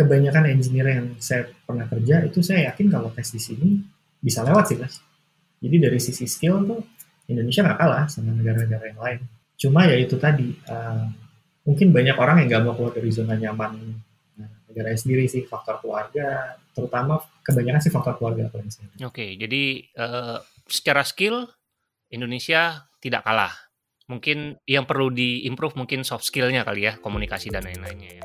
kebanyakan engineer yang saya pernah kerja itu saya yakin kalau tes di sini bisa lewat sih mas. Jadi dari sisi skill tuh Indonesia nggak kalah sama negara-negara yang lain. Cuma ya itu tadi, uh, mungkin banyak orang yang nggak mau keluar dari zona nyaman uh, negara sendiri sih, faktor keluarga, terutama kebanyakan sih faktor keluarga. Oke, okay, jadi uh, secara skill Indonesia tidak kalah. Mungkin yang perlu diimprove mungkin soft skillnya kali ya, komunikasi dan lain-lainnya ya.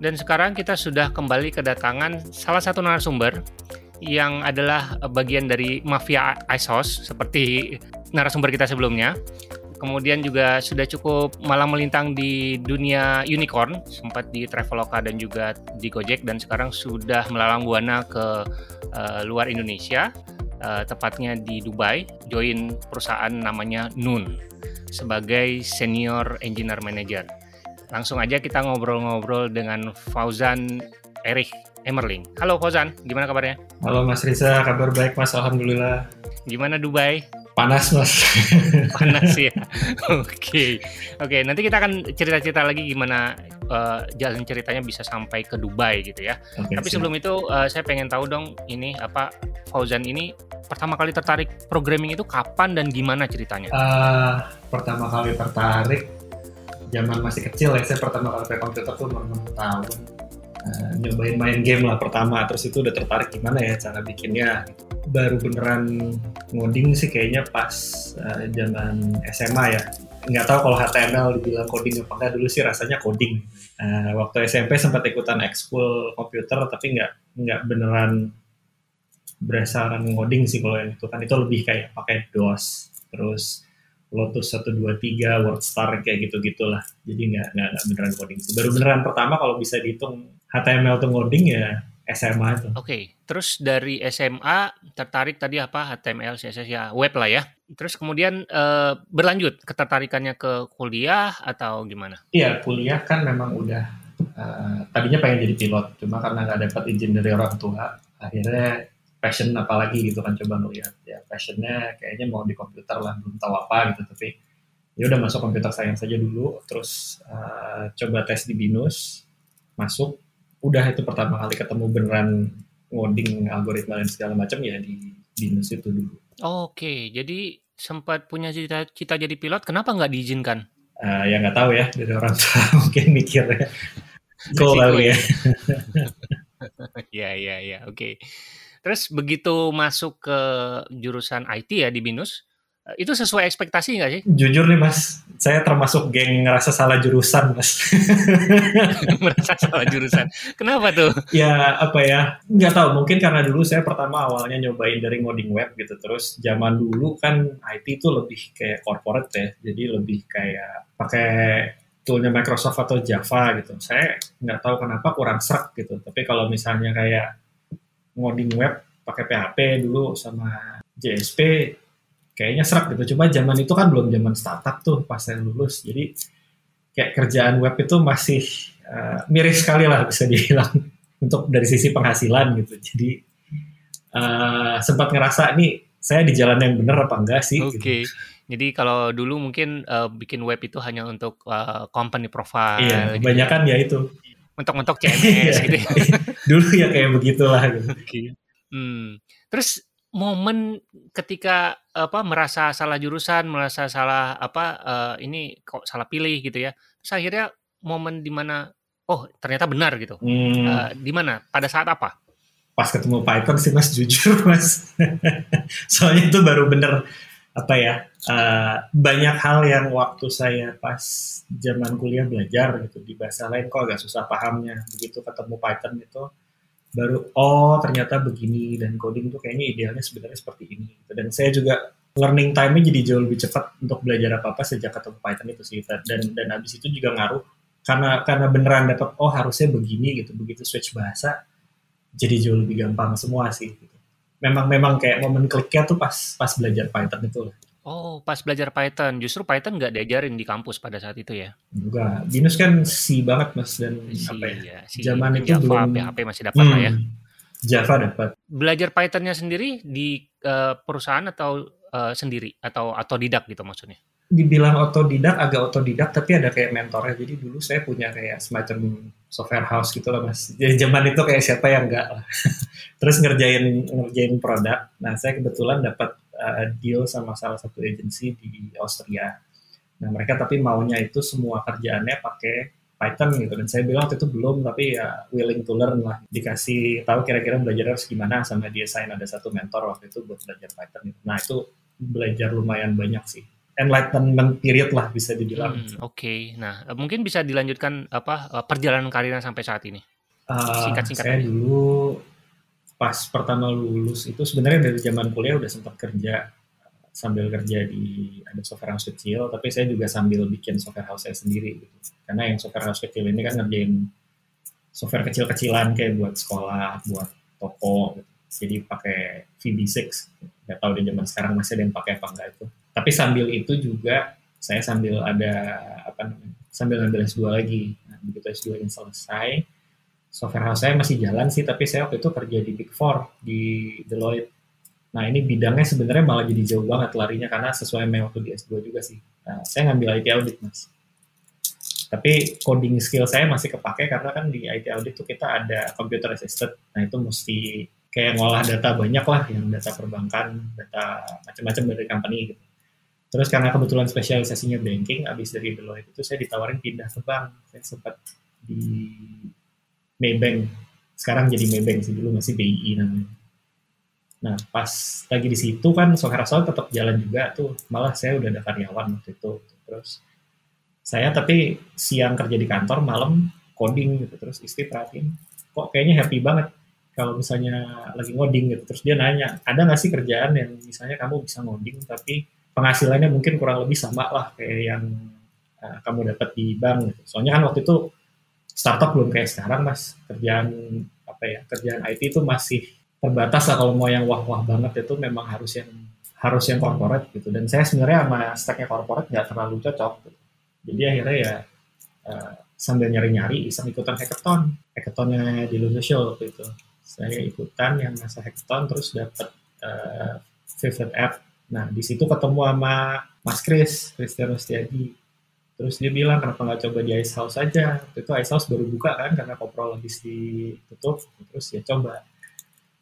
Dan sekarang kita sudah kembali kedatangan salah satu narasumber yang adalah bagian dari mafia ISOS seperti narasumber kita sebelumnya. Kemudian juga sudah cukup malam melintang di dunia unicorn, sempat di Traveloka dan juga di Gojek dan sekarang sudah melalang buana ke uh, luar Indonesia, uh, tepatnya di Dubai, join perusahaan namanya Nun sebagai senior engineer manager. Langsung aja kita ngobrol-ngobrol dengan Fauzan Erich Emerling. Halo Fauzan, gimana kabarnya? Halo Mas Riza, kabar baik Mas, Alhamdulillah. Gimana Dubai? Panas Mas. Panas ya. Oke, okay. oke. Okay, nanti kita akan cerita-cerita lagi gimana uh, jalan ceritanya bisa sampai ke Dubai gitu ya. Okay, Tapi sebelum itu uh, saya pengen tahu dong ini apa Fauzan ini pertama kali tertarik programming itu kapan dan gimana ceritanya? Uh, pertama kali tertarik zaman masih kecil ya saya pertama kali pakai komputer tuh umur 6 tahun. Uh, nyobain main game lah pertama terus itu udah tertarik gimana ya cara bikinnya. Baru beneran ngoding sih kayaknya pas uh, zaman SMA ya. Nggak tahu kalau HTML dibilang coding apa enggak dulu sih rasanya coding. Uh, waktu SMP sempat ikutan ekskul komputer tapi nggak nggak beneran berdasarkan ngoding sih kalau yang itu kan itu lebih kayak pakai DOS terus Lotus 123, WordStar kayak gitu-gitulah. Jadi nggak nggak beneran coding. Baru beneran pertama kalau bisa dihitung HTML tuh ngoding ya SMA itu. Oke, okay. terus dari SMA tertarik tadi apa HTML, CSS ya web lah ya. Terus kemudian uh, berlanjut ketertarikannya ke kuliah atau gimana? Iya, kuliah kan memang udah uh, tadinya pengen jadi pilot, cuma karena nggak dapat izin dari orang tua, akhirnya passion apalagi gitu kan coba ngeliat ya passionnya kayaknya mau di komputer lah belum tahu apa gitu tapi ya udah masuk komputer sayang saja dulu terus uh, coba tes di binus masuk. Udah itu pertama kali ketemu beneran ngoding algoritma dan segala macam ya di binus itu dulu. Oke jadi sempat punya cita-cita jadi pilot kenapa nggak diizinkan? Uh, ya nggak tahu ya dari orang tua mungkin mikirnya. Cool kali ya. ya. Ya ya oke Terus begitu masuk ke jurusan IT ya di BINUS, eh, itu sesuai ekspektasi nggak sih? Jujur nih mas, saya termasuk geng ngerasa salah jurusan mas. Merasa salah jurusan. Kenapa tuh? Ya apa ya, nggak tahu. Mungkin karena dulu saya pertama awalnya nyobain dari ngoding web gitu. Terus zaman dulu kan IT itu lebih kayak corporate ya. Jadi lebih kayak pakai toolnya Microsoft atau Java gitu. Saya nggak tahu kenapa kurang serak gitu. Tapi kalau misalnya kayak ngoding web pakai PHP dulu sama JSP kayaknya serak gitu. Cuma zaman itu kan belum zaman startup tuh pas saya lulus. Jadi kayak kerjaan web itu masih uh, miris sekali lah bisa dibilang untuk dari sisi penghasilan gitu. Jadi uh, sempat ngerasa nih saya di jalan yang benar apa enggak sih? Oke. Okay. Gitu. Jadi kalau dulu mungkin uh, bikin web itu hanya untuk uh, company profile. Iya, gitu. kebanyakan ya itu mentok-mentok CMS gitu ya. Dulu ya kayak begitulah gitu. Hmm. Terus momen ketika apa merasa salah jurusan, merasa salah apa uh, ini kok salah pilih gitu ya. Terus akhirnya momen di mana oh ternyata benar gitu. Hmm. Uh, di mana? Pada saat apa? Pas ketemu Python sih mas jujur mas. Soalnya itu baru bener apa ya uh, banyak hal yang waktu saya pas zaman kuliah belajar gitu di bahasa lain kok agak susah pahamnya begitu ketemu Python itu baru oh ternyata begini dan coding tuh kayaknya idealnya sebenarnya seperti ini gitu. dan saya juga learning time-nya jadi jauh lebih cepat untuk belajar apa apa sejak ketemu Python itu sih dan dan abis itu juga ngaruh karena karena beneran dapat oh harusnya begini gitu begitu switch bahasa jadi jauh lebih gampang semua sih gitu. Memang memang kayak momen kliknya tuh pas pas belajar Python itu lah Oh, pas belajar Python, justru Python nggak diajarin di kampus pada saat itu ya? Enggak, Binus kan si banget mas dan Si, apa ya? ya, si zaman itu Java, belum- PHP masih dapat lah ya. Hmm, Java dapat. Belajar Pythonnya sendiri di eh, perusahaan atau eh, sendiri atau atau didak gitu maksudnya? Dibilang otodidak, agak otodidak, tapi ada kayak mentornya. Jadi dulu saya punya kayak semacam software house gitu lah mas. Jadi zaman itu kayak siapa yang enggak lah. Terus ngerjain ngerjain produk. Nah saya kebetulan dapat uh, deal sama salah satu agency di Austria. Nah mereka tapi maunya itu semua kerjaannya pakai Python gitu dan saya bilang waktu itu belum tapi ya willing to learn lah dikasih tahu kira-kira belajar harus gimana sama dia sign ada satu mentor waktu itu buat belajar Python gitu. Nah itu belajar lumayan banyak sih enlightenment period lah bisa dibilang. Hmm, Oke, nah eh, mungkin bisa dilanjutkan apa eh, perjalanan karirnya sampai saat ini? Uh, Singkat-singkat saya aja. dulu pas pertama lulus itu sebenarnya dari zaman kuliah udah sempat kerja sambil kerja di ada software house kecil, tapi saya juga sambil bikin software house saya sendiri gitu. Karena yang software house kecil ini kan ngerjain software kecil-kecilan kayak buat sekolah, buat toko gitu. Jadi pakai VB6. Nggak tahu di zaman sekarang masih ada yang pakai apa enggak itu. Tapi sambil itu juga saya sambil ada apa namanya? Sambil ngambil S2 lagi. Nah, begitu S2 ini selesai, software house saya masih jalan sih, tapi saya waktu itu kerja di Big Four di Deloitte. Nah ini bidangnya sebenarnya malah jadi jauh banget larinya karena sesuai sama yang waktu di S2 juga sih. Nah, saya ngambil IT audit mas. Tapi coding skill saya masih kepake karena kan di IT audit tuh kita ada computer assisted. Nah itu mesti kayak ngolah data banyak lah, yang data perbankan, data macam-macam dari company gitu. Terus karena kebetulan spesialisasinya banking, abis dari Deloitte itu saya ditawarin pindah ke bank. Saya sempat di Maybank. Sekarang jadi Maybank sih dulu masih BI namanya. Nah pas lagi di situ kan house tetap jalan juga tuh. Malah saya udah ada karyawan waktu itu. Terus saya tapi siang kerja di kantor, malam coding gitu. Terus istri perhatiin, kok kayaknya happy banget kalau misalnya lagi ngoding gitu. Terus dia nanya, ada nggak sih kerjaan yang misalnya kamu bisa ngoding tapi penghasilannya mungkin kurang lebih sama lah kayak yang uh, kamu dapat di bank gitu. Soalnya kan waktu itu startup belum kayak sekarang mas. Kerjaan apa ya kerjaan IT itu masih terbatas lah kalau mau yang wah-wah banget itu memang harus yang harus yang corporate gitu. Dan saya sebenarnya sama stacknya corporate nggak terlalu cocok gitu. jadi akhirnya ya uh, sambil nyari-nyari iseng ikutan hackathon. Hackathonnya di Social waktu itu. Saya ikutan yang masa hackathon terus dapat uh, favorite app nah di situ ketemu sama Mas Kris Christian Rustiadi terus dia bilang kenapa nggak coba di Ice House aja? Waktu itu Ice House baru buka kan karena koprol habis ditutup. Terus ya coba.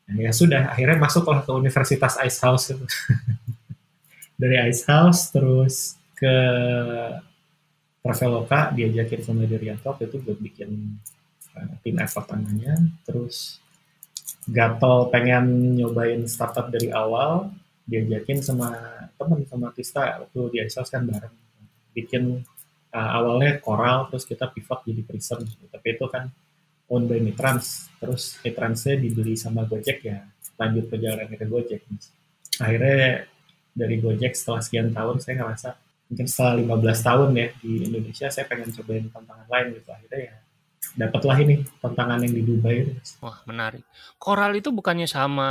Nah, ya sudah akhirnya masuklah ke Universitas Ice House dari Ice House terus ke Traveloka diajakin sama Dirianto itu buat bikin uh, tim effort tangannya. Terus gatel pengen nyobain startup dari awal diajakin sama temen sama Tista waktu di House kan bareng bikin uh, awalnya Coral terus kita pivot jadi Prism tapi itu kan owned by Mitrans terus Mitransnya dibeli sama Gojek ya lanjut perjalanan ke Gojek Mas. akhirnya dari Gojek setelah sekian tahun saya ngerasa mungkin setelah 15 tahun ya di Indonesia saya pengen cobain tantangan lain gitu akhirnya ya dapatlah ini tantangan yang di Dubai. Wah menarik. Coral itu bukannya sama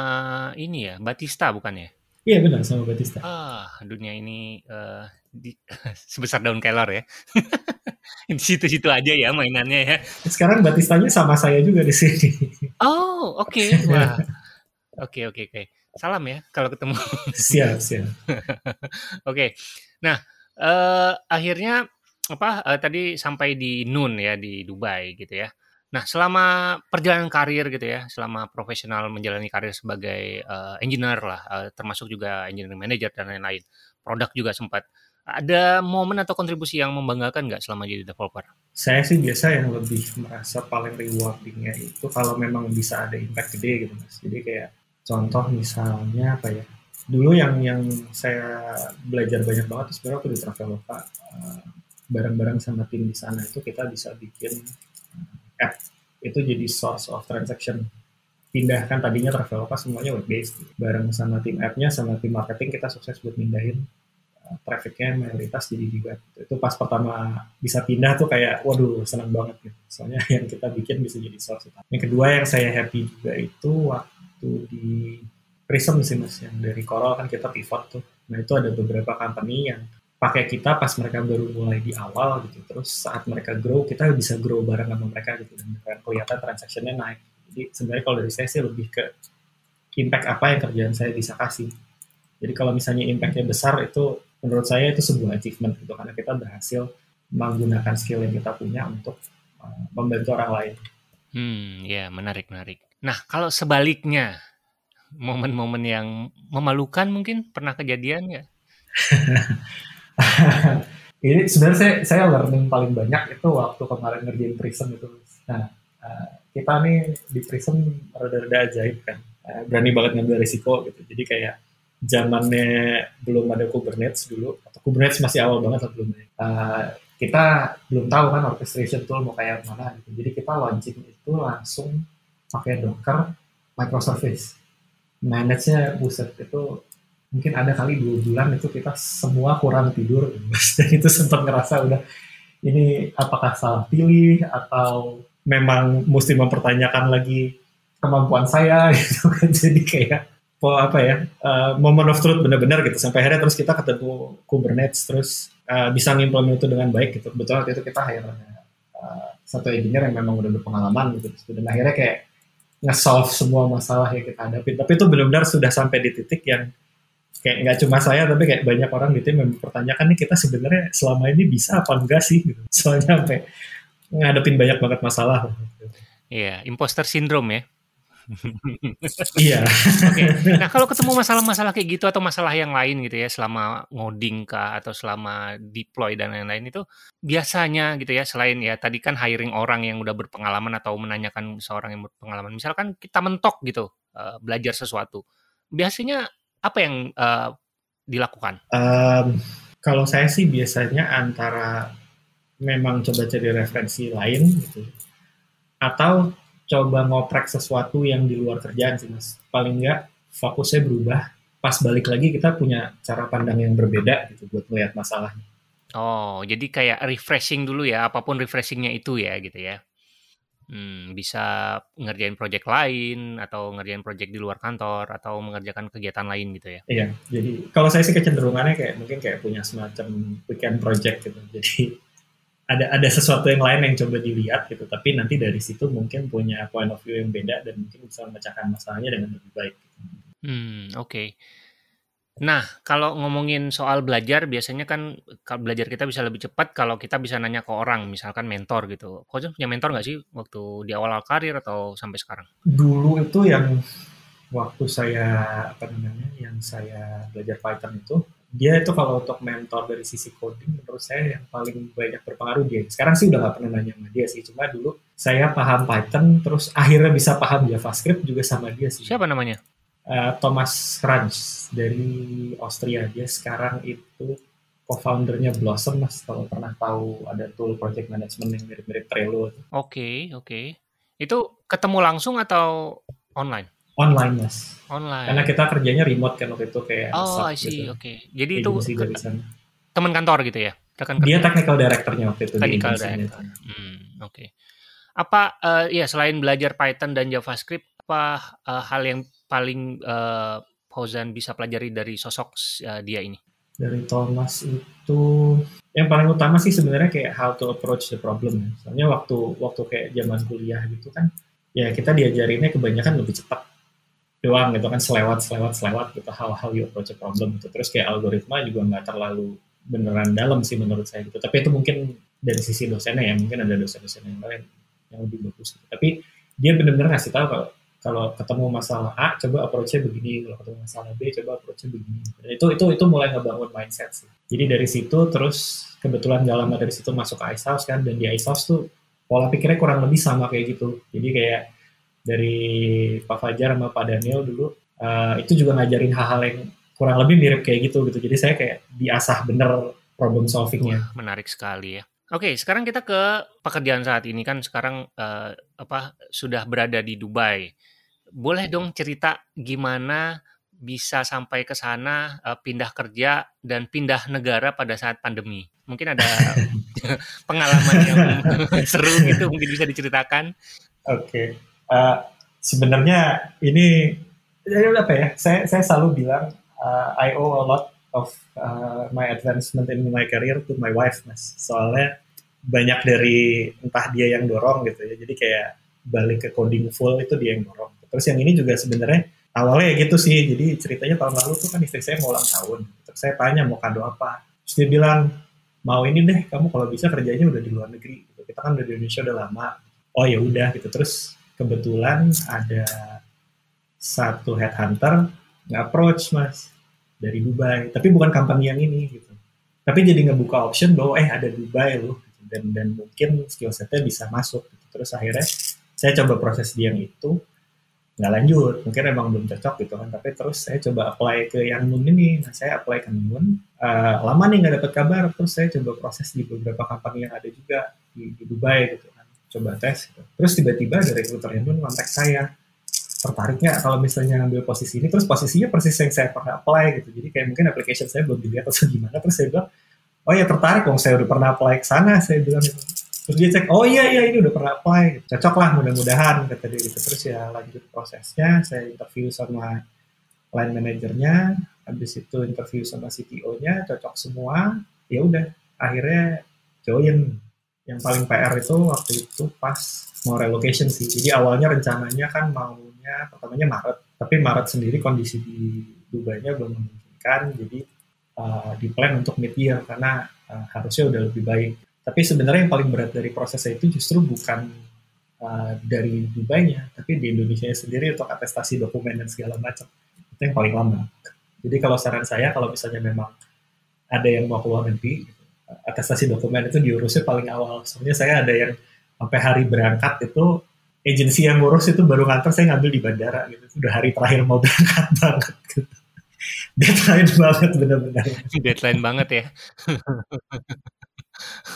ini ya, Batista bukannya? Iya benar sama Batista Ah, dunia ini eh, di, sebesar daun kelor ya. di situ-situ aja ya mainannya ya. sekarang Batistanya sama saya juga di sini Oh, oke. Wah. Oke, oke, oke. Salam ya kalau ketemu. siap siap Oke. Nah, eh, akhirnya apa eh, tadi sampai di Nun ya di Dubai gitu ya. Nah, selama perjalanan karir gitu ya, selama profesional menjalani karir sebagai eh, engineer lah, eh, termasuk juga engineering manager dan lain-lain, produk juga sempat. Ada momen atau kontribusi yang membanggakan nggak selama jadi developer? saya sih biasa yang lebih merasa paling rewardingnya itu kalau memang bisa ada impact gede gitu mas jadi kayak contoh misalnya apa ya dulu yang yang saya belajar banyak banget sebenarnya waktu di Traveloka eh, bareng-bareng sama tim di sana itu kita bisa bikin app itu jadi source of transaction. Pindah kan tadinya Traveloka semuanya web based bareng sama tim app-nya sama tim marketing kita sukses buat pindahin uh, trafficnya mayoritas jadi di web itu pas pertama bisa pindah tuh kayak waduh senang banget gitu. Soalnya yang kita bikin bisa jadi source utama. Yang kedua yang saya happy juga itu waktu di Prism sih mas yang dari Coral kan kita pivot tuh. Nah itu ada beberapa company yang pakai kita pas mereka baru mulai di awal gitu terus saat mereka grow kita bisa grow bareng sama mereka gitu dan kelihatan transactionnya naik jadi sebenarnya kalau dari saya sih lebih ke impact apa yang kerjaan saya bisa kasih. Jadi kalau misalnya impactnya besar itu menurut saya itu sebuah achievement gitu karena kita berhasil menggunakan skill yang kita punya untuk uh, membantu orang lain. Hmm, ya menarik menarik. Nah kalau sebaliknya momen-momen yang memalukan mungkin pernah kejadian ya? Ini sebenarnya saya, saya learning paling banyak itu waktu kemarin ngerjain Prism itu. Nah, uh, kita nih di Prism rada-rada ajaib kan. Uh, berani banget ngambil risiko gitu. Jadi kayak zamannya belum ada Kubernetes dulu atau Kubernetes masih awal banget belum. Uh, kita belum tahu kan orchestration tool mau kayak mana gitu. Jadi kita launching itu langsung pakai Docker microservice. Manage-nya buset itu mungkin ada kali dua bulan itu kita semua kurang tidur. Dan itu sempat ngerasa udah ini apakah salah pilih atau memang mesti mempertanyakan lagi kemampuan saya gitu kan. Jadi kayak po apa ya uh, moment of truth benar-benar gitu. Sampai akhirnya terus kita ketemu Kubernetes terus uh, bisa ngimplement itu dengan baik gitu. Betul waktu itu kita hire uh, satu engineer yang memang udah berpengalaman gitu. Dan akhirnya kayak nge-solve semua masalah yang kita hadapi. Tapi itu benar-benar sudah sampai di titik yang kayak nggak cuma saya tapi kayak banyak orang di tim yang mempertanyakan nih kita sebenarnya selama ini bisa apa enggak sih gitu. soalnya sampai ngadepin banyak banget masalah. Iya, imposter syndrome ya. iya. Okay. Nah kalau ketemu masalah-masalah kayak gitu atau masalah yang lain gitu ya selama ngoding kah atau selama deploy dan lain-lain itu biasanya gitu ya selain ya tadi kan hiring orang yang udah berpengalaman atau menanyakan seorang yang berpengalaman misalkan kita mentok gitu uh, belajar sesuatu biasanya apa yang uh, dilakukan? Um, kalau saya sih biasanya antara memang coba cari referensi lain gitu atau coba ngoprek sesuatu yang di luar kerjaan sih mas. Paling enggak fokusnya berubah. Pas balik lagi kita punya cara pandang yang berbeda gitu buat melihat masalahnya. Oh jadi kayak refreshing dulu ya apa pun refreshingnya itu ya gitu ya hmm, bisa ngerjain project lain atau ngerjain project di luar kantor atau mengerjakan kegiatan lain gitu ya iya jadi kalau saya sih kecenderungannya kayak mungkin kayak punya semacam weekend project gitu jadi ada ada sesuatu yang lain yang coba dilihat gitu tapi nanti dari situ mungkin punya point of view yang beda dan mungkin bisa memecahkan masalahnya dengan lebih baik. Hmm oke. Okay. Nah kalau ngomongin soal belajar biasanya kan kalau belajar kita bisa lebih cepat kalau kita bisa nanya ke orang misalkan mentor gitu. Kau punya mentor nggak sih waktu di awal-awal karir atau sampai sekarang? Dulu itu yang waktu saya apa namanya yang saya belajar Python itu dia itu kalau untuk mentor dari sisi coding menurut saya yang paling banyak berpengaruh dia. Sekarang sih udah gak pernah nanya sama dia sih, cuma dulu saya paham Python, terus akhirnya bisa paham JavaScript juga sama dia sih. Siapa namanya? Uh, Thomas Kranz dari Austria. Dia sekarang itu co-foundernya Blossom, mas kalau pernah tahu ada tool project management yang mirip-mirip Trello. Oke, okay, oke. Okay. Itu ketemu langsung atau online? online mas online karena kita kerjanya remote kan waktu itu kayak oh I see gitu. oke okay. jadi itu teman kantor gitu ya rekan dia technical directornya waktu itu technical director hmm, oke okay. apa uh, ya selain belajar Python dan JavaScript apa uh, hal yang paling uh, Fauzan bisa pelajari dari sosok uh, dia ini dari Thomas itu yang paling utama sih sebenarnya kayak how to approach the problem ya. Soalnya waktu waktu kayak zaman kuliah gitu kan ya kita diajarinnya kebanyakan lebih cepat doang gitu kan selewat selewat selewat gitu hal-hal you approach a problem gitu terus kayak algoritma juga nggak terlalu beneran dalam sih menurut saya gitu tapi itu mungkin dari sisi dosennya ya mungkin ada dosen-dosen yang lain yang lebih bagus gitu. tapi dia benar-benar ngasih tahu kalau kalau ketemu masalah A coba approach-nya begini kalau ketemu masalah B coba approach-nya begini Dan itu itu itu mulai ngebangun mindset sih jadi dari situ terus kebetulan dalam dari situ masuk ke Ice House kan dan di Ice House tuh pola pikirnya kurang lebih sama kayak gitu jadi kayak dari Pak Fajar sama Pak Daniel dulu uh, itu juga ngajarin hal-hal yang kurang lebih mirip kayak gitu gitu. Jadi saya kayak diasah bener problem solvingnya. Menarik sekali ya. Oke, sekarang kita ke pekerjaan saat ini kan sekarang uh, apa sudah berada di Dubai. boleh dong cerita gimana bisa sampai ke sana uh, pindah kerja dan pindah negara pada saat pandemi. Mungkin ada pengalaman yang seru gitu mungkin bisa diceritakan. Oke. Okay. Uh, sebenarnya ini ya apa ya? Saya saya selalu bilang uh, I owe a lot of uh, my advancement in my career to my wife, Mas. Soalnya banyak dari entah dia yang dorong gitu ya. Jadi kayak balik ke coding full itu dia yang dorong. Terus yang ini juga sebenarnya awalnya ya gitu sih jadi ceritanya tahun lalu tuh kan istri saya mau ulang tahun terus saya tanya mau kado apa terus dia bilang mau ini deh kamu kalau bisa kerjanya udah di luar negeri gitu. kita kan udah di Indonesia udah lama oh ya udah gitu terus kebetulan ada satu headhunter nge-approach mas dari Dubai. Tapi bukan company yang ini gitu. Tapi jadi ngebuka option bahwa eh ada Dubai loh gitu. dan dan mungkin skill setnya bisa masuk gitu. terus akhirnya saya coba proses dia yang itu nggak lanjut. Mungkin emang belum cocok gitu kan. Tapi terus saya coba apply ke yang Nun ini. Nah saya apply ke Nun uh, lama nih nggak dapat kabar. Terus saya coba proses di beberapa company yang ada juga di, di Dubai gitu kan. Coba tes gitu. terus tiba-tiba dari recruiter Nun kontak saya tertariknya kalau misalnya ngambil posisi ini terus posisinya persis yang saya pernah apply gitu. Jadi kayak mungkin application saya belum dilihat atau gimana terus saya bilang oh ya tertarik dong saya udah pernah apply ke sana saya bilang gitu. Terus dia cek oh iya iya ini udah pernah apply. Cocok lah mudah-mudahan kata dia gitu. Terus ya lanjut prosesnya saya interview sama line manajernya habis itu interview sama CTO-nya cocok semua ya udah akhirnya join. Yang paling PR itu waktu itu pas mau relocation sih. Jadi awalnya rencananya kan maunya pertamanya Maret tapi Maret sendiri kondisi di Dubai-nya belum memungkinkan jadi uh, di plan untuk mid year karena uh, harusnya udah lebih baik tapi sebenarnya yang paling berat dari prosesnya itu justru bukan uh, dari Dubai-nya, tapi di Indonesia sendiri untuk atestasi dokumen dan segala macam. Itu yang paling lama. Jadi kalau saran saya, kalau misalnya memang ada yang mau keluar negeri, atestasi dokumen itu diurusnya paling awal. Soalnya saya ada yang sampai hari berangkat itu agensi yang ngurus itu baru ngantar saya ngambil di bandara gitu. Udah hari terakhir mau berangkat banget gitu. Deadline banget benar-benar. Deadline banget ya.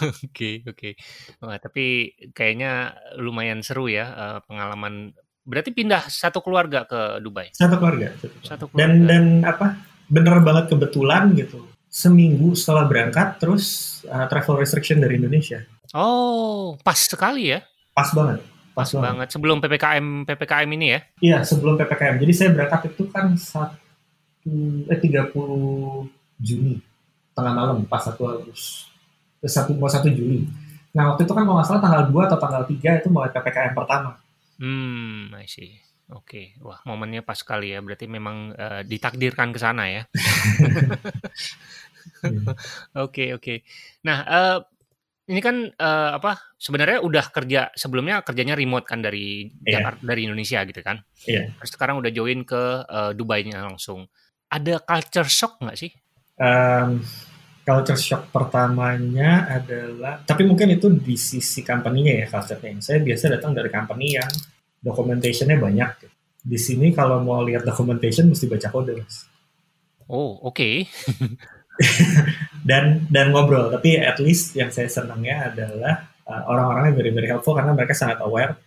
Oke oke. Wah, tapi kayaknya lumayan seru ya, uh, pengalaman berarti pindah satu keluarga ke Dubai? Satu keluarga satu keluarga. Dan dan apa, bener banget kebetulan gitu, seminggu setelah berangkat terus, uh, travel restriction dari Indonesia. Oh, pas sekali ya? Pas banget pas banget. banget. Sebelum PPKM PPKM ini ya? Iya, sebelum PPKM. Jadi saya berangkat itu kan satu eh 30 Juni, tengah malam, pas satu Agustus satu mau satu Juli. Nah waktu itu kan kalau nggak salah tanggal 2 atau tanggal 3 itu mulai ppkm pertama. Hmm, I see. Oke, okay. wah momennya pas sekali ya. Berarti memang uh, ditakdirkan ke sana ya. Oke oke. Okay, Nah uh, ini kan uh, apa? Sebenarnya udah kerja sebelumnya kerjanya remote kan dari yeah. Jakarta dari Indonesia gitu kan? Iya. Yeah. Terus sekarang udah join ke uh, Dubai-nya langsung. Ada culture shock nggak sih? Um, culture shock pertamanya adalah, tapi mungkin itu di sisi company-nya ya culture-nya. Saya biasa datang dari company yang documentation-nya banyak. Di sini kalau mau lihat documentation mesti baca kode, Mas. Oh, oke. Okay. dan dan ngobrol, tapi at least yang saya senangnya adalah uh, orang-orangnya very very helpful karena mereka sangat aware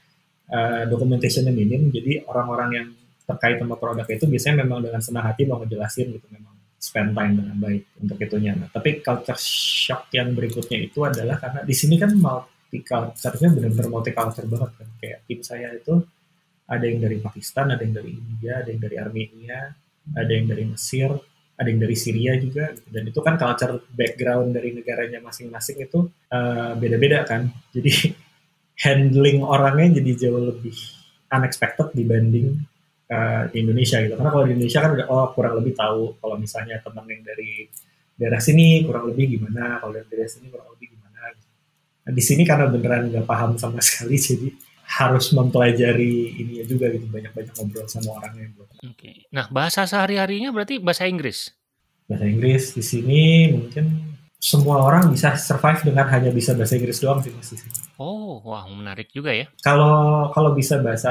uh, documentation-nya minim. Jadi orang-orang yang terkait sama produk itu biasanya memang dengan senang hati mau ngejelasin gitu memang spend time dengan baik untuk itunya. Nah, tapi culture shock yang berikutnya itu adalah karena di sini kan multi culture-nya benar-benar multi culture banget kan. Kayak tim saya itu ada yang dari Pakistan, ada yang dari India, ada yang dari Armenia, ada yang dari Mesir, ada yang dari Syria juga. Gitu. Dan itu kan culture background dari negaranya masing-masing itu uh, beda-beda kan. Jadi handling orangnya jadi jauh lebih unexpected dibanding uh, di Indonesia gitu. Karena kalau di Indonesia kan udah oh kurang lebih tahu kalau misalnya teman yang dari daerah sini kurang lebih gimana, kalau dari daerah sini kurang lebih gimana. Nah, di sini karena beneran nggak paham sama sekali, jadi harus mempelajari ini juga gitu banyak-banyak ngobrol sama orangnya. Gitu. Oke. Okay. Nah bahasa sehari-harinya berarti bahasa Inggris. Bahasa Inggris di sini mungkin semua orang bisa survive dengan hanya bisa bahasa Inggris doang sih mas Oh, wah menarik juga ya. Kalau kalau bisa bahasa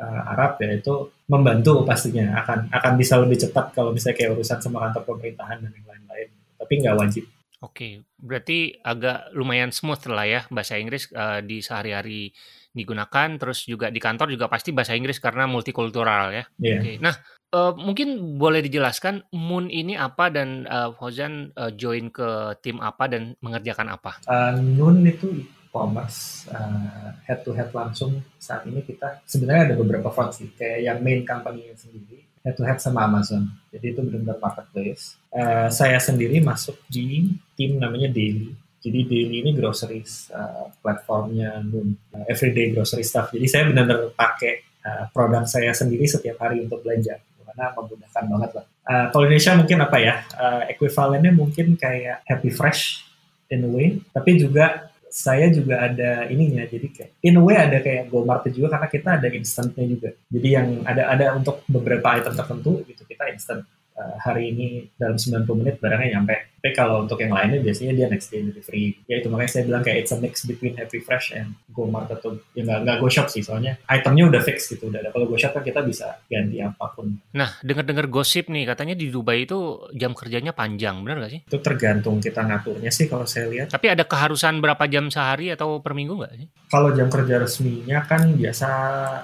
uh, Arab ya itu membantu pastinya akan akan bisa lebih cepat kalau misalnya kayak urusan sama kantor pemerintahan dan yang lain-lain tapi nggak wajib Oke, berarti agak lumayan smooth lah ya bahasa Inggris uh, di sehari-hari digunakan, terus juga di kantor juga pasti bahasa Inggris karena multikultural ya. Yeah. Oke, nah uh, mungkin boleh dijelaskan Moon ini apa dan uh, Fauzan uh, join ke tim apa dan mengerjakan apa? Uh, Moon itu e-commerce uh, head to head langsung saat ini kita sebenarnya ada beberapa front sih kayak yang main company sendiri head to head sama Amazon. Jadi itu benar-benar marketplace. Uh, saya sendiri masuk di tim namanya Daily. Jadi Daily ini groceries uh, platformnya Noon, uh, everyday grocery stuff. Jadi saya benar-benar pakai uh, produk saya sendiri setiap hari untuk belanja karena memudahkan banget lah. Uh, kalau Indonesia mungkin apa ya? Uh, equivalennya mungkin kayak Happy Fresh in a way, tapi juga saya juga ada ininya jadi kayak in a way ada kayak GoMart juga karena kita ada instantnya juga jadi yang ada ada untuk beberapa item tertentu gitu kita instant uh, hari ini dalam 90 menit barangnya nyampe tapi kalau untuk yang lainnya biasanya dia next day delivery. Ya itu makanya saya bilang kayak it's a mix between Happy Fresh and Go Mart atau ya nggak nggak Go Shop sih soalnya itemnya udah fix gitu udah ada. Kalau Go Shop kan kita bisa ganti apa pun. Nah dengar-dengar gosip nih katanya di Dubai itu jam kerjanya panjang benar nggak sih? Itu tergantung kita ngaturnya sih kalau saya lihat. Tapi ada keharusan berapa jam sehari atau per minggu nggak sih? Kalau jam kerja resminya kan biasa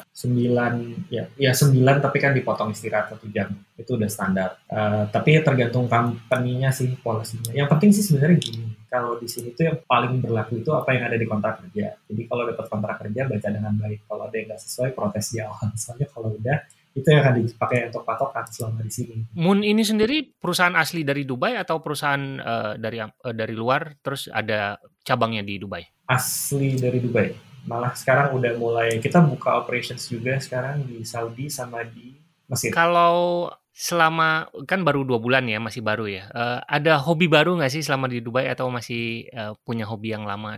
9 ya ya 9 tapi kan dipotong istirahat satu jam itu udah standar. Uh, tapi tergantung company-nya sih policy-nya. Yang penting sih sebenarnya gini, kalau di sini tuh yang paling berlaku itu apa yang ada di kontrak kerja. Jadi kalau dapat kontrak kerja baca dengan baik. Kalau ada yang nggak sesuai protes di awal. Soalnya kalau udah itu yang akan dipakai untuk patokan selama di sini. Moon ini sendiri perusahaan asli dari Dubai atau perusahaan uh, dari uh, dari luar terus ada cabangnya di Dubai? Asli dari Dubai. Malah sekarang udah mulai kita buka operations juga sekarang di Saudi sama di Mesir. Kalau selama kan baru dua bulan ya masih baru ya. Uh, ada hobi baru nggak sih selama di Dubai atau masih uh, punya hobi yang lama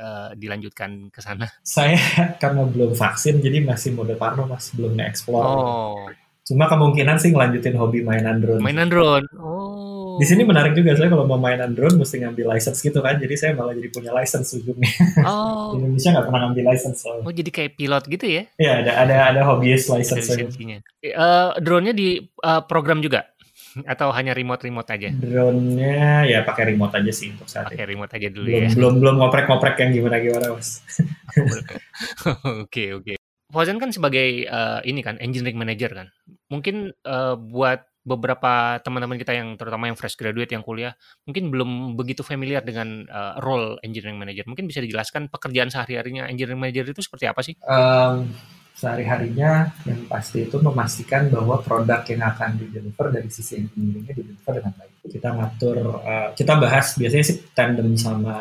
uh, dilanjutkan ke sana? Saya karena belum vaksin jadi masih mode parno masih belum nge-explore. Oh cuma kemungkinan sih ngelanjutin hobi mainan drone. Mainan drone. Oh. Di sini menarik juga saya kalau mau mainan drone mesti ngambil license gitu kan. Jadi saya malah jadi punya license ujungnya. Oh. Di Indonesia nggak pernah ngambil license soalnya. oh jadi kayak pilot gitu ya? Iya ada ada ada hobbyist license uh, drone-nya di uh, program juga? Atau hanya remote remote aja? Drone-nya ya pakai remote aja sih untuk saat pakai remote aja dulu belum, ya. belum belum ngoprek-ngoprek yang gimana gimana mas oke oke Fauzan kan sebagai uh, ini kan engineering manager kan mungkin uh, buat beberapa teman-teman kita yang terutama yang fresh graduate yang kuliah mungkin belum begitu familiar dengan uh, role engineering manager. Mungkin bisa dijelaskan pekerjaan sehari-harinya engineering manager itu seperti apa sih? Um, sehari-harinya yang pasti itu memastikan bahwa produk yang akan di deliver dari sisi engineeringnya di deliver dengan baik. Kita ngatur, uh, kita bahas biasanya sih tandem sama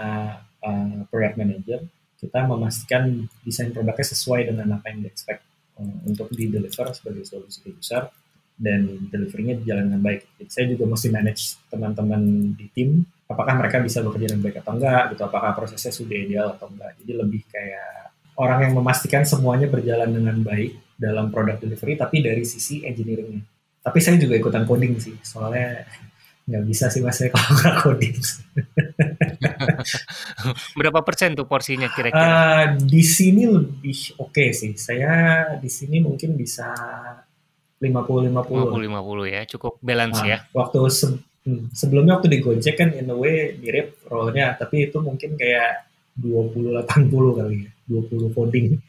uh, product manager. Kita memastikan desain produknya sesuai dengan apa yang di expect uh, untuk di deliver sebagai solusi ke user dan deliverynya berjalan dengan baik. Jadi saya juga mesti manage teman-teman di tim, apakah mereka bisa bekerja dengan baik atau enggak, gitu. Apakah prosesnya sudah ideal atau enggak. Jadi lebih kayak orang yang memastikan semuanya berjalan dengan baik dalam produk delivery, tapi dari sisi engineeringnya. Tapi saya juga ikutan coding sih, soalnya nggak bisa sih mas saya kalau nggak coding. Berapa persen tuh porsinya kira-kira? Uh, di sini lebih oke okay sih. Saya di sini mungkin bisa 50 50 50 ya cukup balance nah, ya waktu se hmm, sebelumnya waktu di Gojek kan in a way mirip role-nya tapi itu mungkin kayak 20 80 kali ya 20 coding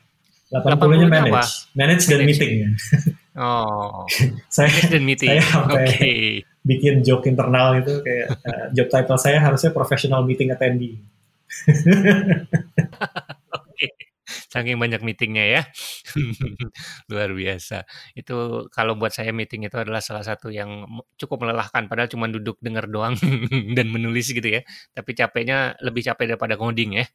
80 nya manage apa? manage dan meeting oh saya dan meeting saya okay. bikin joke internal itu kayak uh, job title saya harusnya professional meeting attendee Saking banyak meetingnya ya. Luar biasa. Itu kalau buat saya meeting itu adalah salah satu yang cukup melelahkan padahal cuma duduk dengar doang dan menulis gitu ya. Tapi capeknya lebih capek daripada coding ya.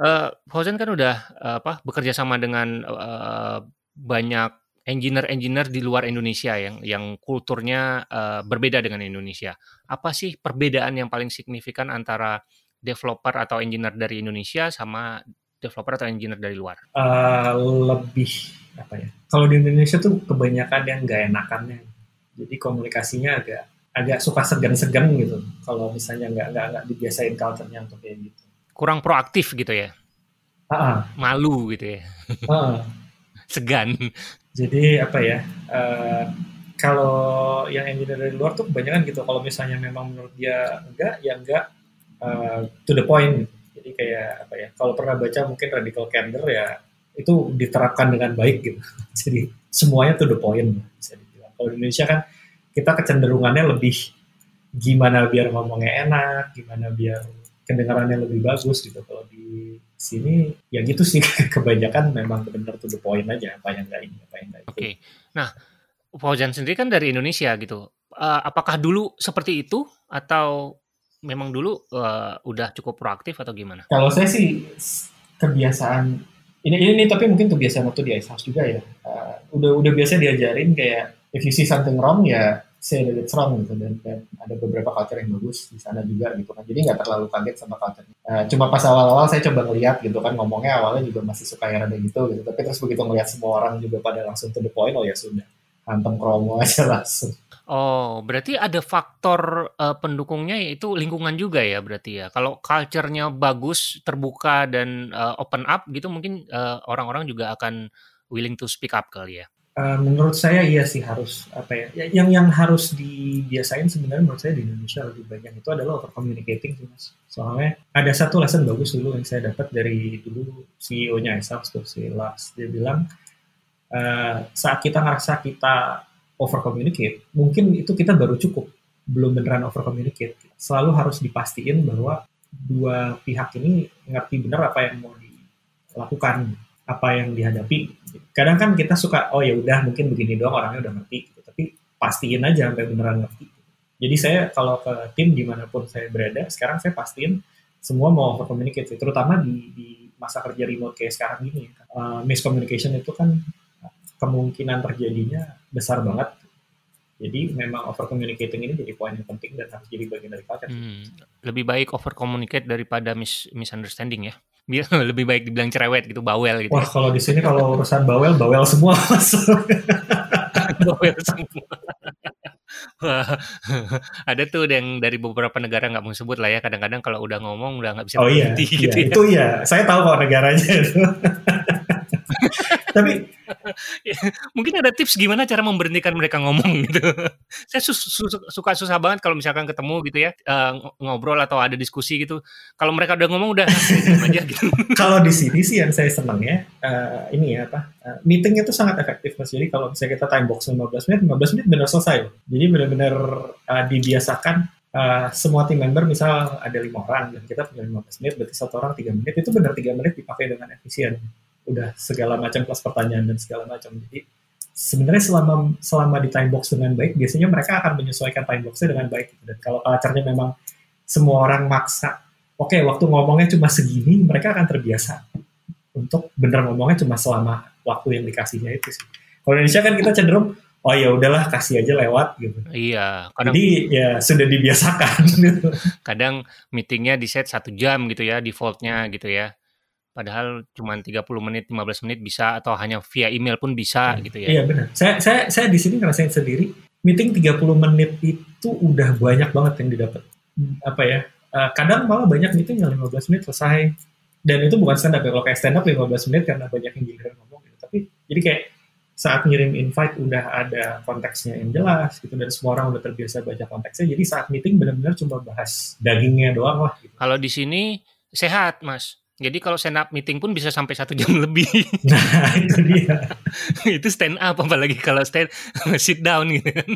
Uh, Fauzan kan udah uh, apa bekerja sama dengan uh, banyak engineer-engineer di luar Indonesia yang yang kulturnya uh, berbeda dengan Indonesia. Apa sih perbedaan yang paling signifikan antara developer atau engineer dari Indonesia sama developer atau engineer dari luar? Uh, lebih apa ya? Kalau di Indonesia tuh kebanyakan yang nggak enakannya. Jadi komunikasinya agak agak suka segan-segan gitu. Kalau misalnya nggak nggak nggak dibiasain culture-nya untuk kayak gitu. Kurang proaktif gitu ya? Uh-uh. Malu gitu ya? Uh. Segan. Jadi apa ya? Uh, kalau yang engineer dari luar tuh kebanyakan gitu kalau misalnya memang menurut dia enggak ya enggak uh, to the point jadi kayak apa ya kalau pernah baca mungkin radical candor ya itu diterapkan dengan baik gitu jadi semuanya to the point bisa dibilang kalau di Indonesia kan kita kecenderungannya lebih gimana biar ngomongnya enak gimana biar kedengarannya lebih bagus gitu kalau di sini ya gitu sih kebanyakan memang benar to the point aja apa yang enggak ini apa yang enggak itu. Oke. Okay. Nah, Fauzan sendiri kan dari Indonesia gitu. Uh, apakah dulu seperti itu atau memang dulu uh, udah cukup proaktif atau gimana? Kalau saya sih kebiasaan ini ini, ini tapi mungkin kebiasaan waktu di Ice House juga ya. Uh, udah udah biasa diajarin kayak if you see something wrong ya say that it's wrong gitu dan, dan ada beberapa culture yang bagus di sana juga gitu kan. Jadi nggak terlalu kaget sama culture. Uh, cuma pas awal-awal saya coba ngeliat gitu kan ngomongnya awalnya juga masih suka yang ada gitu gitu. Tapi terus begitu ngeliat semua orang juga pada langsung to the point oh ya sudah hantem kromo aja langsung. Oh, berarti ada faktor uh, pendukungnya yaitu lingkungan juga ya berarti ya. Kalau culture-nya bagus, terbuka dan uh, open up gitu mungkin orang-orang uh, juga akan willing to speak up kali ya. Uh, menurut saya iya sih harus apa ya, ya yang yang harus dibiasain sebenarnya menurut saya di Indonesia lebih banyak itu adalah over communicating sih mas. Soalnya ada satu lesson bagus dulu yang saya dapat dari dulu CEO-nya Esaf tuh si Lars. Dia bilang uh, saat kita ngerasa kita over communicate, mungkin itu kita baru cukup, belum beneran over communicate. Selalu harus dipastiin bahwa dua pihak ini ngerti bener apa yang mau dilakukan, apa yang dihadapi. Kadang kan kita suka, oh ya udah mungkin begini doang orangnya udah ngerti, gitu. tapi pastiin aja sampai beneran ngerti. Jadi saya kalau ke tim di mana pun saya berada, sekarang saya pastiin semua mau over communicate, terutama di, di masa kerja remote kayak sekarang ini. Uh, miscommunication itu kan kemungkinan terjadinya besar banget. Jadi memang over communicating ini jadi poin yang penting dan harus jadi bagian dari culture. Hmm, lebih baik over communicate daripada mis misunderstanding ya. Biar lebih baik dibilang cerewet gitu, bawel gitu. Wah, kalau di sini kalau urusan bawel, bawel semua bawel semua. ada tuh yang dari beberapa negara nggak mau sebut lah ya. Kadang-kadang kalau udah ngomong udah nggak bisa oh, iya, iya, gitu ya. Itu iya, saya tahu kok negaranya itu. Tapi mungkin ada tips gimana cara memberhentikan mereka ngomong gitu. Saya su su suka susah banget kalau misalkan ketemu gitu ya uh, ngobrol atau ada diskusi gitu. Kalau mereka udah ngomong udah aja gitu. kalau di sini sih yang saya senang ya uh, ini ya apa uh, meeting itu sangat efektif mas. Jadi kalau misalnya kita time box 15 menit, 15 menit benar selesai. Jadi benar-benar uh, dibiasakan Uh, semua tim member misal ada lima orang dan kita punya 15 menit berarti satu orang tiga menit itu benar tiga menit dipakai dengan efisien udah segala macam kelas pertanyaan dan segala macam. Jadi sebenarnya selama selama di time box dengan baik, biasanya mereka akan menyesuaikan time boxnya dengan baik. Dan kalau culture memang semua orang maksa, oke okay, waktu ngomongnya cuma segini, mereka akan terbiasa untuk bener ngomongnya cuma selama waktu yang dikasihnya itu sih. Kalau Indonesia kan kita cenderung oh ya udahlah kasih aja lewat gitu. Iya. Kadang, Jadi ya sudah dibiasakan. kadang meetingnya di set satu jam gitu ya defaultnya gitu ya. Padahal cuma 30 menit, 15 menit bisa atau hanya via email pun bisa hmm. gitu ya. Iya benar. Saya saya saya di sini ngerasain sendiri meeting 30 menit itu udah banyak banget yang didapat. Apa ya? Uh, kadang malah banyak meeting yang 15 menit selesai. Dan itu bukan stand up ya. Kalau kayak stand up 15 menit karena banyak yang giliran ngomong gitu. Tapi jadi kayak saat ngirim invite udah ada konteksnya yang jelas gitu dan semua orang udah terbiasa baca konteksnya jadi saat meeting benar-benar cuma bahas dagingnya doang lah gitu. kalau di sini sehat mas jadi kalau stand up meeting pun bisa sampai satu jam lebih. Nah itu dia. itu stand up apalagi kalau stand sit down gitu kan.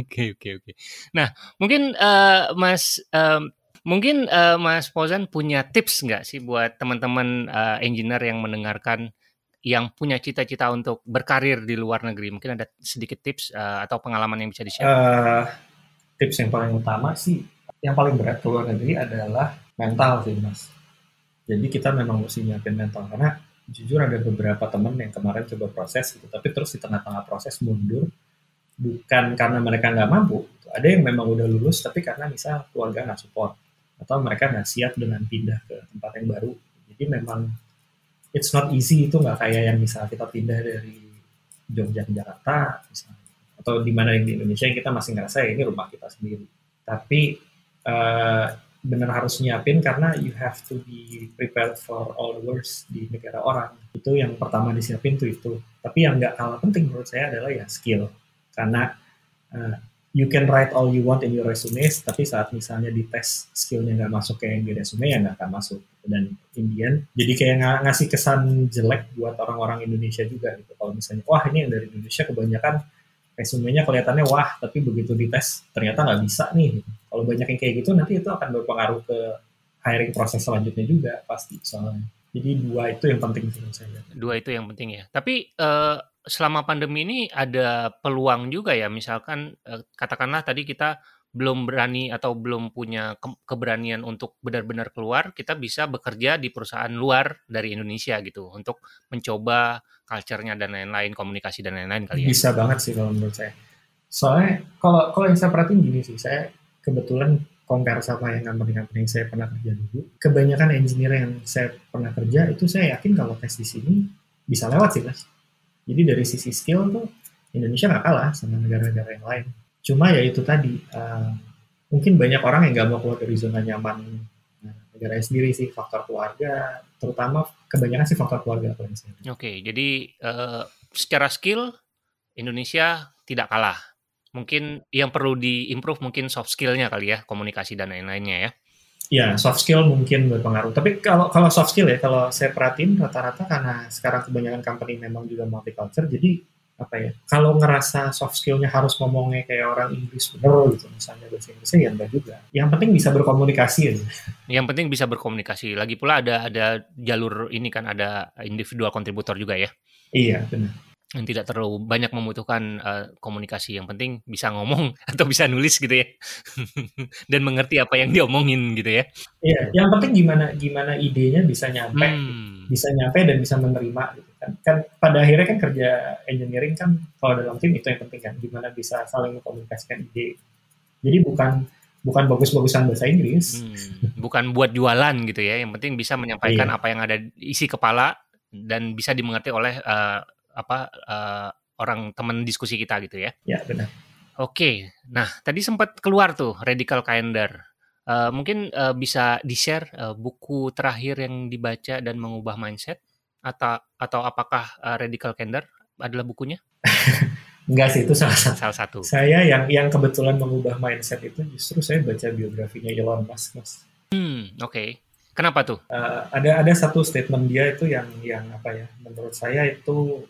Oke oke oke. Nah mungkin uh, Mas uh, mungkin uh, Mas Pozan punya tips nggak sih buat teman-teman uh, engineer yang mendengarkan yang punya cita-cita untuk berkarir di luar negeri? Mungkin ada sedikit tips uh, atau pengalaman yang bisa di-share? Uh, tips yang paling utama sih, yang paling berat ke luar negeri adalah mental sih mas. Jadi kita memang mesti nyiapin mental karena jujur ada beberapa temen yang kemarin coba proses gitu, tapi terus di tengah-tengah proses mundur bukan karena mereka nggak mampu, ada yang memang udah lulus tapi karena misal keluarga nggak support atau mereka nggak siap dengan pindah ke tempat yang baru. Jadi memang it's not easy itu nggak kayak yang misal kita pindah dari Jogja ke Jakarta misalnya atau di mana yang di Indonesia yang kita masih ngerasa ya ini rumah kita sendiri. Tapi uh, benar harus nyiapin karena you have to be prepared for all the worst di negara orang. Itu yang pertama disiapin tuh itu. Tapi yang nggak kalah penting menurut saya adalah ya skill. Karena uh, you can write all you want in your resume, tapi saat misalnya di tes skillnya nggak masuk kayak yang di resume ya nggak akan masuk. Dan Indian jadi kayak ng ngasih kesan jelek buat orang-orang Indonesia juga gitu. Kalau misalnya wah ini yang dari Indonesia kebanyakan resumenya kelihatannya wah, tapi begitu dites ternyata nggak bisa nih. Kalau banyak yang kayak gitu nanti itu akan berpengaruh ke hiring proses selanjutnya juga pasti soalnya. Jadi dua itu yang penting menurut saya. Dua itu yang penting ya. Tapi uh, selama pandemi ini ada peluang juga ya. Misalkan uh, katakanlah tadi kita belum berani atau belum punya ke keberanian untuk benar-benar keluar, kita bisa bekerja di perusahaan luar dari Indonesia gitu untuk mencoba culture-nya dan lain-lain, komunikasi dan lain-lain kali ya. Bisa banget sih kalau menurut saya. Soalnya kalau kalau yang saya perhatiin gini sih, saya kebetulan compare sama yang company-company yang saya pernah kerja dulu, kebanyakan engineer yang saya pernah kerja itu saya yakin kalau tes di sini bisa lewat sih mas. Jadi dari sisi skill tuh Indonesia nggak kalah sama negara-negara yang lain Cuma ya itu tadi, uh, mungkin banyak orang yang nggak mau keluar dari zona nyaman negara sendiri sih, faktor keluarga, terutama kebanyakan sih faktor keluarga. Oke, okay, jadi uh, secara skill Indonesia tidak kalah. Mungkin yang perlu diimprove mungkin soft skillnya kali ya, komunikasi dan lain-lainnya ya. Ya, soft skill mungkin berpengaruh. Tapi kalau kalau soft skill ya, kalau saya perhatiin rata-rata karena sekarang kebanyakan company memang juga multicultural, jadi apa ya kalau ngerasa soft skillnya harus ngomongnya kayak orang Inggris bener gitu misalnya bahasa Inggrisnya ya enggak juga. Yang penting bisa berkomunikasi aja. Yang penting bisa berkomunikasi. Lagi pula ada ada jalur ini kan ada individual kontributor juga ya. Iya benar. Yang tidak terlalu banyak membutuhkan uh, komunikasi. Yang penting bisa ngomong atau bisa nulis gitu ya. Dan mengerti apa yang diomongin gitu ya. Iya yang penting gimana gimana idenya bisa nyampe. Hmm. bisa nyampe dan bisa menerima gitu kan kan pada akhirnya kan kerja engineering kan kalau dalam tim itu yang penting kan gimana bisa saling mengkomunikasikan ide jadi bukan bukan bagus-bagusan bahasa Inggris hmm. bukan buat jualan gitu ya yang penting bisa menyampaikan iya. apa yang ada isi kepala dan bisa dimengerti oleh uh, apa uh, orang teman diskusi kita gitu ya. Ya benar. Oke, nah tadi sempat keluar tuh radical calendar. Uh, mungkin uh, bisa di share uh, buku terakhir yang dibaca dan mengubah mindset atau atau apakah uh, radical calendar adalah bukunya? Enggak sih itu salah satu. Salah satu. Saya yang yang kebetulan mengubah mindset itu justru saya baca biografinya Elon Musk, Mas. Hmm, oke. Okay. Kenapa tuh? Uh, ada ada satu statement dia itu yang yang apa ya? Menurut saya itu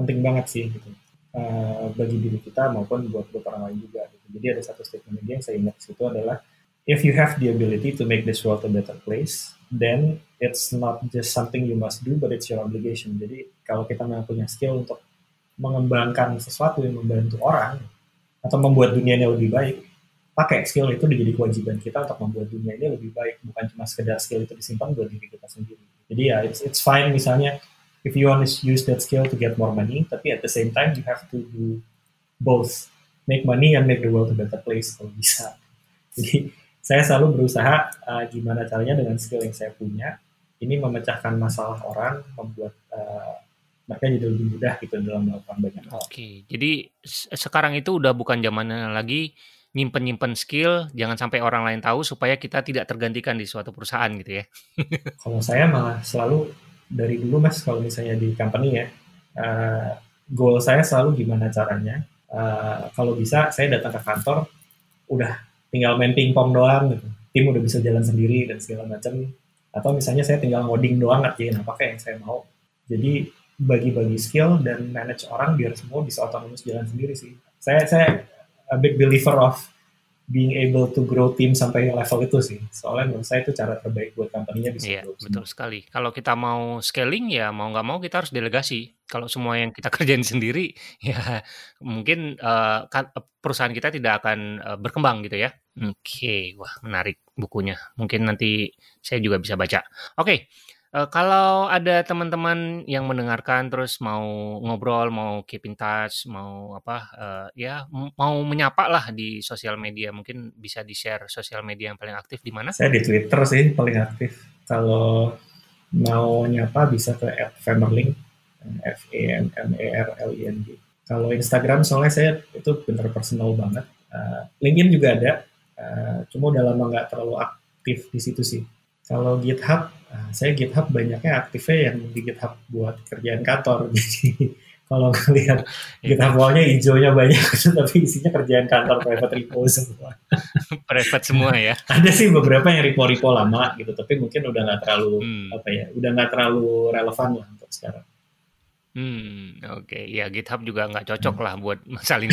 penting banget sih gitu uh, bagi diri kita maupun buat buat orang lain juga gitu. jadi ada satu statement dia yang saya ingat situ adalah if you have the ability to make this world a better place then it's not just something you must do but it's your obligation. Jadi kalau kita memang punya skill untuk mengembangkan sesuatu yang membantu orang atau membuat dunia ini lebih baik pakai skill itu menjadi kewajiban kita untuk membuat dunia ini lebih baik. Bukan cuma sekedar skill itu disimpan buat diri kita sendiri. Jadi ya it's, it's fine misalnya if you want to use that skill to get more money, tapi at the same time you have to do both, make money and make the world a better place kalau bisa. Jadi saya selalu berusaha uh, gimana caranya dengan skill yang saya punya, ini memecahkan masalah orang, membuat uh, mereka jadi lebih mudah gitu dalam melakukan banyak hal. Oke, jadi sekarang itu udah bukan zamannya lagi nyimpen-nyimpen skill, jangan sampai orang lain tahu supaya kita tidak tergantikan di suatu perusahaan gitu ya. Kalau saya malah selalu dari dulu mas kalau misalnya di company ya uh, goal saya selalu gimana caranya uh, kalau bisa saya datang ke kantor udah tinggal main pingpong doang gitu. Tim udah bisa jalan sendiri dan segala macam. Atau misalnya saya tinggal ngoding doang ngerjain apa kayak yang saya mau. Jadi bagi-bagi skill dan manage orang biar semua bisa otomatis jalan sendiri sih. Saya saya a big believer of being able to grow tim sampai level itu sih. Soalnya menurut saya itu cara terbaik buat company-nya bisa Iya, betul sekali. Kalau kita mau scaling ya mau nggak mau kita harus delegasi. Kalau semua yang kita kerjain sendiri ya mungkin uh, perusahaan kita tidak akan uh, berkembang gitu ya. Oke, okay. wah menarik bukunya. Mungkin nanti saya juga bisa baca. Oke. Okay. Uh, kalau ada teman-teman yang mendengarkan terus mau ngobrol, mau keep in touch, mau apa, uh, ya mau menyapa lah di sosial media, mungkin bisa di-share sosial media yang paling aktif di mana? Saya di Twitter sih paling aktif. Kalau mau nyapa bisa ke @femerling, F E M M E R L I N G. Kalau Instagram soalnya saya itu bener personal banget. Uh, LinkedIn juga ada, uh, cuma udah lama nggak terlalu aktif di situ sih. Kalau GitHub, uh, saya GitHub banyaknya aktifnya yang di GitHub buat kerjaan kantor. Jadi kalau lihat iya. GitHub wall-nya hijaunya banyak, tapi isinya kerjaan kantor private repo semua. private semua ya? Ada sih beberapa yang repo-repo lama gitu, tapi mungkin udah nggak terlalu hmm. apa ya, udah nggak terlalu relevan lah untuk sekarang. Hmm, oke. Okay. Ya GitHub juga nggak cocok lah buat saling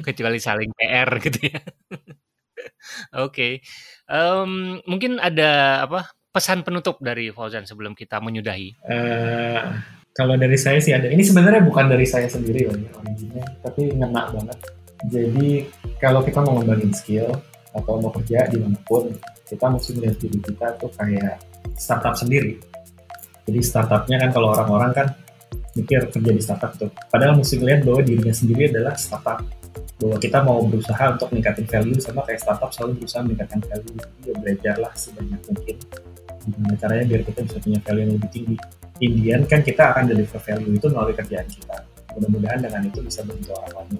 kecuali saling PR gitu ya. oke. Okay. Um, mungkin ada apa pesan penutup dari Fauzan sebelum kita menyudahi? Uh, kalau dari saya sih ada. Ini sebenarnya bukan dari saya sendiri loh ya originnya, tapi ngena banget. Jadi kalau kita mau ngembangin skill atau mau kerja di mana pun, kita mesti melihat diri kita tuh kayak startup sendiri. Jadi startupnya kan kalau orang-orang kan mikir kerja di startup tuh. Padahal mesti lihat bahwa dirinya sendiri adalah startup. Bahwa kita mau berusaha untuk meningkatkan value sama kayak startup selalu berusaha meningkatkan value. Jadi ya belajarlah sebanyak mungkin gimana caranya biar kita bisa punya value yang lebih tinggi. Indian kan kita akan deliver value itu melalui kerjaan kita mudah-mudahan dengan itu bisa bentuk orang lain.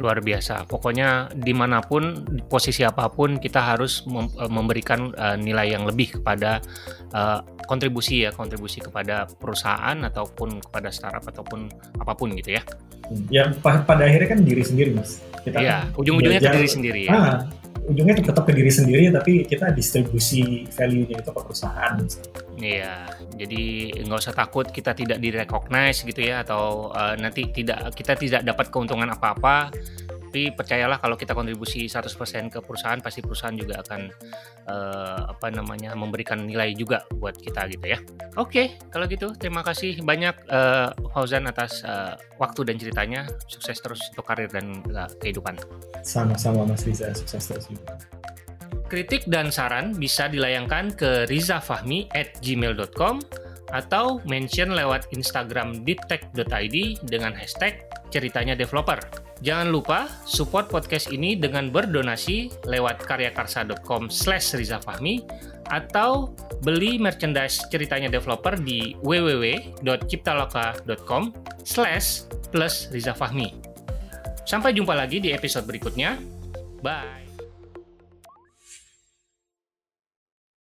Luar biasa. Pokoknya di mana pun, posisi apa pun, kita harus mem eh, memberikan uh, nilai yang lebih kepada uh, kontribusi ya, kontribusi kepada perusahaan ataupun kepada startup ataupun apa pun gitu ya. Ya pada akhirnya kan diri sendiri mas. Kita ya, ujung-ujungnya ke diri sendiri ya. Ah, ujungnya tetap ke diri sendiri tapi kita distribusi value-nya itu ke perusahaan. Iya, jadi nggak usah takut kita tidak direcognize gitu ya atau uh, nanti tidak kita tidak dapat keuntungan apa-apa tapi percayalah kalau kita kontribusi 100% ke perusahaan pasti perusahaan juga akan uh, apa namanya memberikan nilai juga buat kita gitu ya. Oke, kalau gitu terima kasih banyak uh, Fauzan atas uh, waktu dan ceritanya. Sukses terus untuk karir dan uh, kehidupan. Sama-sama Mas Riza, sukses terus juga. Kritik dan saran bisa dilayangkan ke rizafahmi at gmail.com atau mention lewat Instagram deeptech.id dengan hashtag ceritanya developer. Jangan lupa support podcast ini dengan berdonasi lewat karyakarsa.com slash rizafahmi atau beli merchandise ceritanya developer di www.ciptaloka.com slash plus rizafahmi. Sampai jumpa lagi di episode berikutnya. Bye!